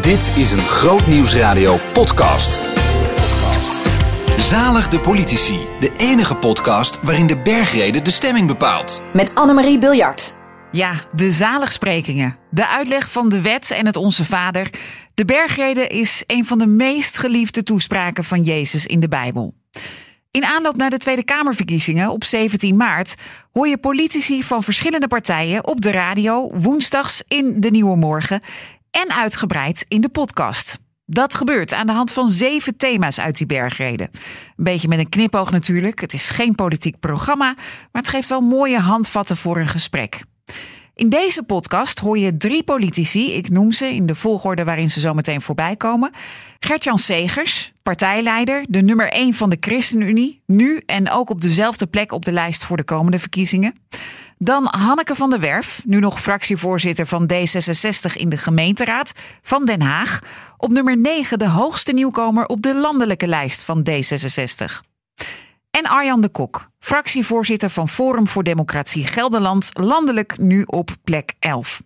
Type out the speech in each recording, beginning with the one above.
Dit is een Groot Nieuwsradio podcast. Zalig de politici, de enige podcast waarin de bergrede de stemming bepaalt. Met Annemarie Biljart. Ja, de zaligsprekingen. De uitleg van de wet en het Onze Vader. De bergrede is een van de meest geliefde toespraken van Jezus in de Bijbel. In aanloop naar de Tweede Kamerverkiezingen op 17 maart hoor je politici van verschillende partijen op de radio woensdags in de Nieuwe Morgen en uitgebreid in de podcast. Dat gebeurt aan de hand van zeven thema's uit die bergreden. Een beetje met een knipoog natuurlijk. Het is geen politiek programma, maar het geeft wel mooie handvatten voor een gesprek. In deze podcast hoor je drie politici, ik noem ze in de volgorde waarin ze zo meteen voorbij komen. Gertjan Segers, partijleider, de nummer 1 van de ChristenUnie, nu en ook op dezelfde plek op de lijst voor de komende verkiezingen. Dan Hanneke van der Werf, nu nog fractievoorzitter van D66 in de gemeenteraad van Den Haag. Op nummer 9 de hoogste nieuwkomer op de landelijke lijst van D66. En Arjan de Kok, fractievoorzitter van Forum voor Democratie Gelderland, landelijk nu op plek 11.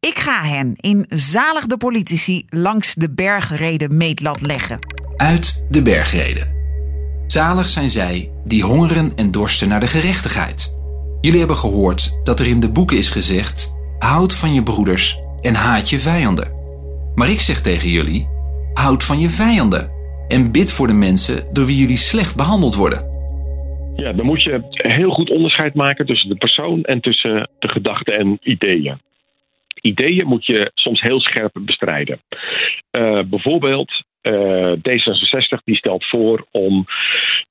Ik ga hen in Zalig de Politici langs de bergreden meetlat leggen. Uit de bergreden. Zalig zijn zij die hongeren en dorsten naar de gerechtigheid. Jullie hebben gehoord dat er in de boeken is gezegd: houd van je broeders en haat je vijanden. Maar ik zeg tegen jullie: houd van je vijanden en bid voor de mensen door wie jullie slecht behandeld worden. Ja, dan moet je heel goed onderscheid maken tussen de persoon en tussen de gedachten en ideeën. Ideeën moet je soms heel scherp bestrijden. Uh, bijvoorbeeld uh, D66 die stelt voor om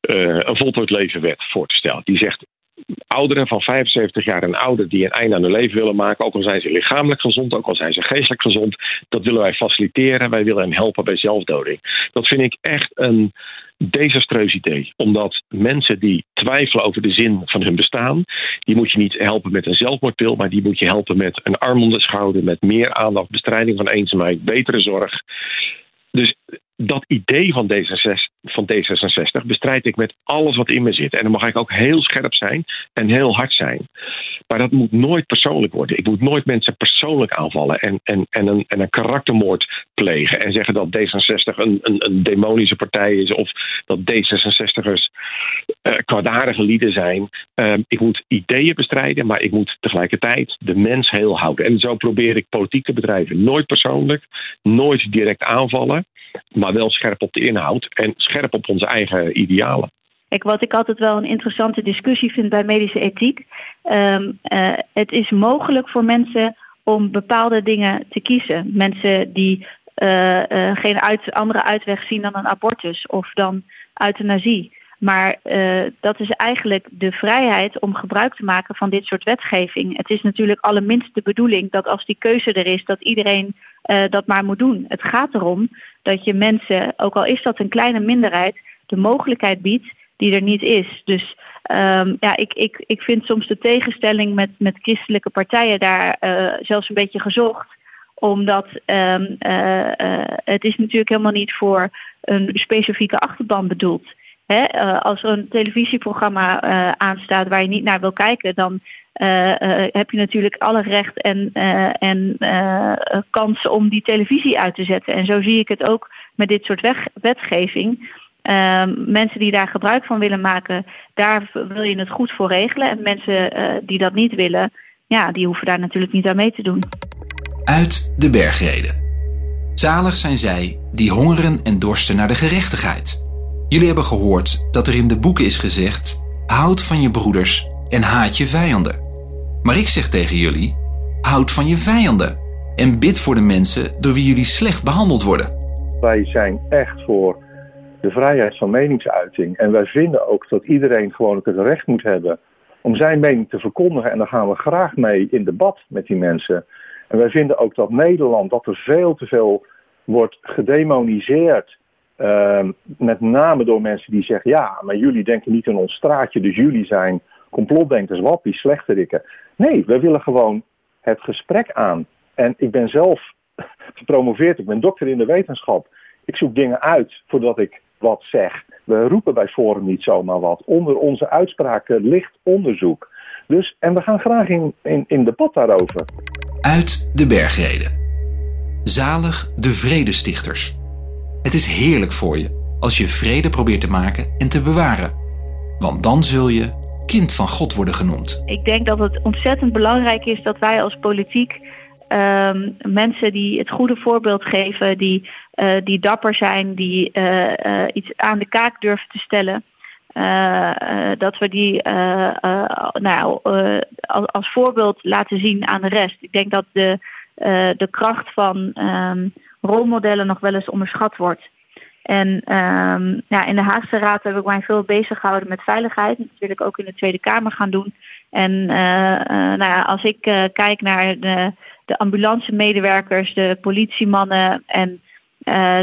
uh, een voltooid levenwet voor te stellen. Die zegt ouderen van 75 jaar en ouder die een einde aan hun leven willen maken, ook al zijn ze lichamelijk gezond, ook al zijn ze geestelijk gezond, dat willen wij faciliteren. Wij willen hen helpen bij zelfdoding. Dat vind ik echt een desastreus idee. Omdat mensen die twijfelen over de zin van hun bestaan, die moet je niet helpen met een zelfmoordpil, maar die moet je helpen met een arm om de schouder, met meer aandacht, bestrijding van eenzaamheid, betere zorg. Dus dat idee van D66, van D66 bestrijd ik met alles wat in me zit. En dan mag ik ook heel scherp zijn en heel hard zijn. Maar dat moet nooit persoonlijk worden. Ik moet nooit mensen persoonlijk aanvallen en, en, en, een, en een karaktermoord plegen. En zeggen dat D66 een, een, een demonische partij is of dat D66ers uh, kwaadaardige lieden zijn. Uh, ik moet ideeën bestrijden, maar ik moet tegelijkertijd de mens heel houden. En zo probeer ik politiek te bedrijven. Nooit persoonlijk, nooit direct aanvallen maar wel scherp op de inhoud en scherp op onze eigen idealen. Kijk, wat ik altijd wel een interessante discussie vind bij medische ethiek. Um, uh, het is mogelijk voor mensen om bepaalde dingen te kiezen. Mensen die uh, uh, geen uit, andere uitweg zien dan een abortus of dan euthanasie. Maar uh, dat is eigenlijk de vrijheid om gebruik te maken van dit soort wetgeving. Het is natuurlijk allerminst de bedoeling dat als die keuze er is, dat iedereen uh, dat maar moet doen. Het gaat erom dat je mensen, ook al is dat een kleine minderheid, de mogelijkheid biedt die er niet is. Dus um, ja, ik, ik, ik vind soms de tegenstelling met, met christelijke partijen daar uh, zelfs een beetje gezocht. Omdat uh, het is natuurlijk helemaal niet voor een specifieke achterban bedoeld. Hè? als er een televisieprogramma aanstaat waar je niet naar wil kijken, dan uh, heb je natuurlijk alle recht en, uh, en kansen om die televisie uit te zetten. En zo zie ik het ook met dit soort wetgeving. Ehm, mensen die daar gebruik van willen maken, daar wil je het goed voor regelen. En mensen die dat niet willen, ja, die hoeven daar natuurlijk niet aan mee te doen. Uit de bergreden. Zalig zijn zij die hongeren en dorsten naar de gerechtigheid. Jullie hebben gehoord dat er in de boeken is gezegd: houd van je broeders en haat je vijanden. Maar ik zeg tegen jullie: houd van je vijanden en bid voor de mensen door wie jullie slecht behandeld worden. Wij zijn echt voor de vrijheid van meningsuiting. En wij vinden ook dat iedereen gewoon het recht moet hebben om zijn mening te verkondigen. En daar gaan we graag mee in debat met die mensen. En wij vinden ook dat Nederland, dat er veel te veel wordt gedemoniseerd. Uh, met name door mensen die zeggen: ja, maar jullie denken niet in ons straatje, dus jullie zijn complotdenkers, wappies, slechterikken. Nee, we willen gewoon het gesprek aan. En ik ben zelf gepromoveerd, ik ben dokter in de wetenschap. Ik zoek dingen uit voordat ik wat zeg. We roepen bij Forum niet zomaar wat. Onder onze uitspraken ligt onderzoek. Dus, en we gaan graag in, in, in debat daarover. Uit de bergreden. Zalig de vredestichters. Het is heerlijk voor je als je vrede probeert te maken en te bewaren. Want dan zul je kind van God worden genoemd. Ik denk dat het ontzettend belangrijk is dat wij als politiek ehm, mensen die het goede voorbeeld geven, die, uh, die dapper zijn, die uh, uh, iets aan de kaak durven te stellen. dat we die nou, als, als, voorbeeld laten zien aan de rest. Ik denk dat de, de kracht van um, rolmodellen nog wel eens onderschat wordt. En um, ja, in de Haagse Raad heb ik mij veel bezig gehouden met veiligheid. Dat wil ik ook in de Tweede Kamer gaan doen. En uh, uh, nou ja, als ik uh, kijk naar de, de ambulance medewerkers, de politiemannen en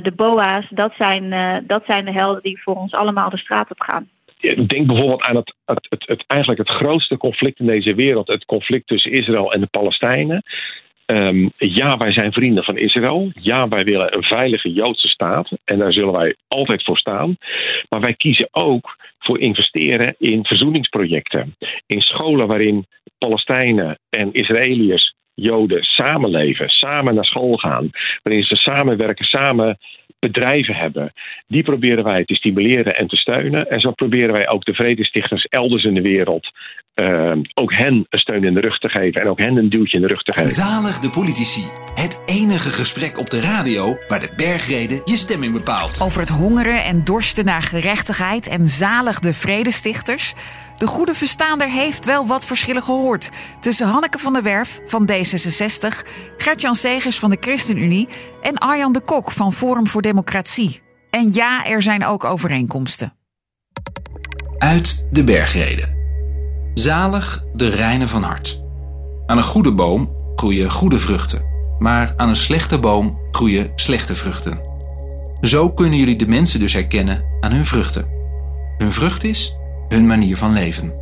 de BOA's, dat zijn, dat zijn de helden die voor ons allemaal de straat op gaan. Denk bijvoorbeeld aan het, het, het, eigenlijk het grootste conflict in deze wereld, het conflict tussen Israël en de Palestijnen. Um, ja, wij zijn vrienden van Israël. Ja, wij willen een veilige Joodse staat. En daar zullen wij altijd voor staan. Maar wij kiezen ook voor investeren in verzoeningsprojecten. In scholen waarin Palestijnen en Israëliërs Joden samenleven, samen naar school gaan, waarin ze samenwerken, samen bedrijven hebben. Die proberen wij te stimuleren en te steunen. En zo proberen wij ook de vredestichters elders in de wereld uh, ook hen een steun in de rug te geven en ook hen een duwtje in de rug te geven. Zalig de politici. Het enige gesprek op de radio waar de bergreden je stemming bepaalt. Over het hongeren en dorsten naar gerechtigheid en zalig de vredestichters. De goede verstaander heeft wel wat verschillen gehoord tussen Hanneke van der Werf van D66, Gert-Jan Segers van de ChristenUnie en Arjan de Kok van Forum voor Democratie. En ja, er zijn ook overeenkomsten. Uit de bergreden. Zalig de reine van hart. Aan een goede boom groeien goede vruchten, maar aan een slechte boom groeien slechte vruchten. Zo kunnen jullie de mensen dus herkennen aan hun vruchten. Hun vrucht is hun manier van leven.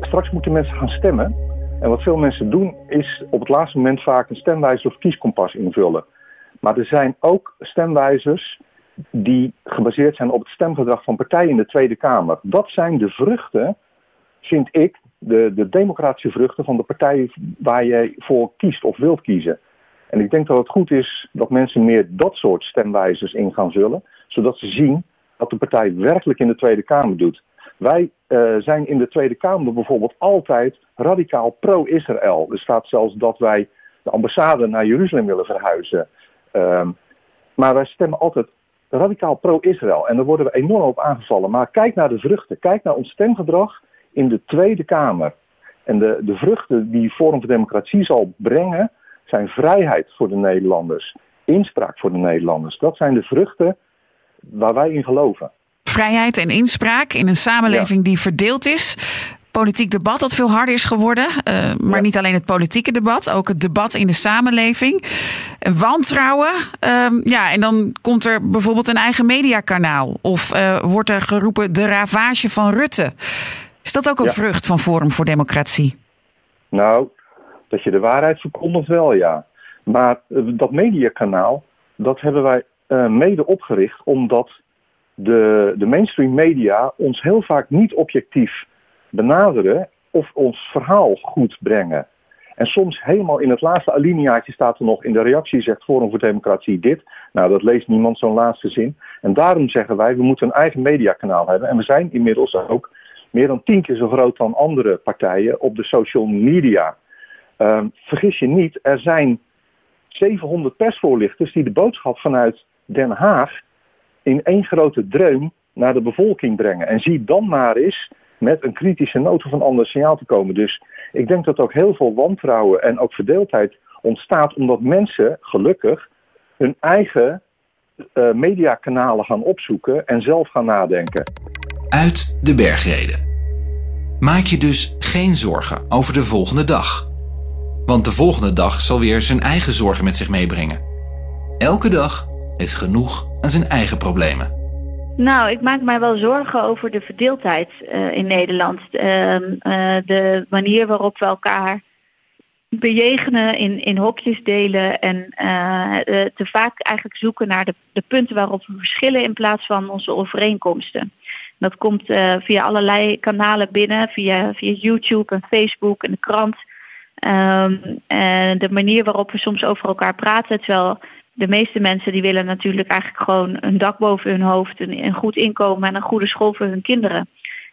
Straks moeten mensen gaan stemmen. En wat veel mensen doen, is op het laatste moment vaak een stemwijzer of kieskompas invullen. Maar er zijn ook stemwijzers die gebaseerd zijn op het stemgedrag van partijen in de Tweede Kamer. Dat zijn de vruchten, vind ik, de, de democratische vruchten van de partij waar je voor kiest of wilt kiezen. En ik denk dat het goed is dat mensen meer dat soort stemwijzers in gaan vullen, zodat ze zien wat de partij werkelijk in de Tweede Kamer doet. Wij uh, zijn in de Tweede Kamer bijvoorbeeld altijd radicaal pro-Israël. Er staat zelfs dat wij de ambassade naar Jeruzalem willen verhuizen. Um, maar wij stemmen altijd radicaal pro-Israël. En daar worden we enorm op aangevallen. Maar kijk naar de vruchten. Kijk naar ons stemgedrag in de Tweede Kamer. En de, de vruchten die Forum voor Democratie zal brengen, zijn vrijheid voor de Nederlanders, inspraak voor de Nederlanders. Dat zijn de vruchten waar wij in geloven. Vrijheid en inspraak in een samenleving die verdeeld is. Politiek debat dat veel harder is geworden. Uh, maar ja. niet alleen het politieke debat, ook het debat in de samenleving. Wantrouwen. Uh, ja, en dan komt er bijvoorbeeld een eigen mediakanaal. Of uh, wordt er geroepen de ravage van Rutte. Is dat ook een ja. vrucht van Forum voor Democratie? Nou, dat je de waarheid verkondigt wel, ja. Maar uh, dat mediakanaal, dat hebben wij uh, mede opgericht omdat de, de mainstream media ons heel vaak niet objectief benaderen of ons verhaal goed brengen. En soms helemaal in het laatste alineaatje staat er nog in de reactie zegt Forum voor Democratie dit. Nou, dat leest niemand zo'n laatste zin. En daarom zeggen wij, we moeten een eigen mediakanaal hebben. En we zijn inmiddels ook meer dan tien keer zo groot dan andere partijen op de social media. Uh, vergis je niet, er zijn 700 persvoorlichters die de boodschap vanuit Den Haag in één grote dreun naar de bevolking brengen. En zie dan maar eens met een kritische noot of een ander signaal te komen. Dus ik denk dat ook heel veel wantrouwen en ook verdeeldheid ontstaat omdat mensen gelukkig hun eigen uh, mediakanalen gaan opzoeken en zelf gaan nadenken. Uit de bergreden. Maak je dus geen zorgen over de volgende dag. Want de volgende dag zal weer zijn eigen zorgen met zich meebrengen. Elke dag heeft genoeg aan zijn eigen problemen. Nou, ik maak mij wel zorgen over de verdeeldheid uh, in Nederland. Uh, uh, de manier waarop we elkaar bejegenen, in, in hokjes delen en te vaak eigenlijk zoeken naar de, de punten waarop we verschillen in plaats van onze overeenkomsten. Dat komt via allerlei kanalen binnen, via, via YouTube en Facebook en de krant. Um, en de manier waarop we soms over elkaar praten, terwijl de meeste mensen die willen natuurlijk eigenlijk gewoon een dak boven hun hoofd, een, een goed inkomen en een goede school voor hun kinderen.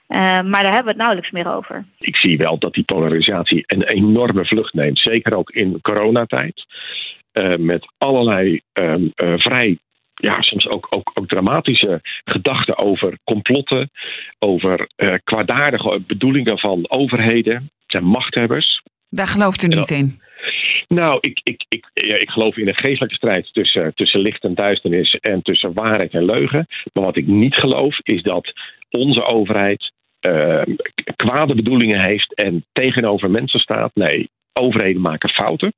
Uh, maar daar hebben we het nauwelijks meer over. Ik zie wel dat die polarisatie een enorme vlucht neemt. Zeker ook in coronatijd. Uh, met allerlei uh, vrij ja, soms ook, ook, ook dramatische gedachten over complotten, over uh, kwaadaardige bedoelingen van overheden, zijn machthebbers. Daar gelooft u niet in? Nou, ik, ik, ik, ik geloof in een geestelijke strijd tussen, tussen licht en duisternis en tussen waarheid en leugen. Maar wat ik niet geloof is dat onze overheid uh, kwade bedoelingen heeft en tegenover mensen staat. Nee, overheden maken fouten.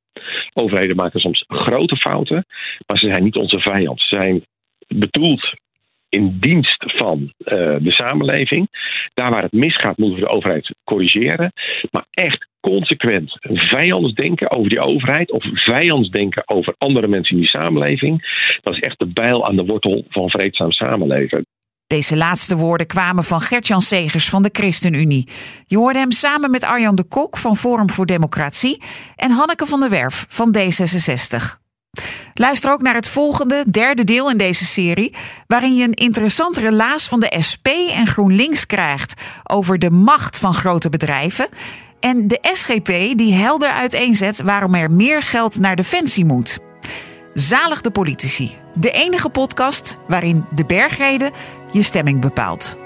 Overheden maken soms grote fouten, maar ze zijn niet onze vijand. Ze zijn bedoeld in dienst van uh, de samenleving. Daar waar het misgaat, moeten we de overheid corrigeren. Maar echt consequent vijands denken over die overheid of vijands denken over andere mensen in die samenleving, dat is echt de bijl aan de wortel van vreedzaam samenleven. Deze laatste woorden kwamen van Gertjan Segers van de ChristenUnie. Je hoorde hem samen met Arjan de Kok van Forum voor Democratie en Hanneke van der Werf van D66. Luister ook naar het volgende, derde deel in deze serie, waarin je een interessante relaas van de SP en GroenLinks krijgt over de macht van grote bedrijven en de SGP die helder uiteenzet waarom er meer geld naar defensie moet. Zalig de politici, de enige podcast waarin de bergreden je stemming bepaalt.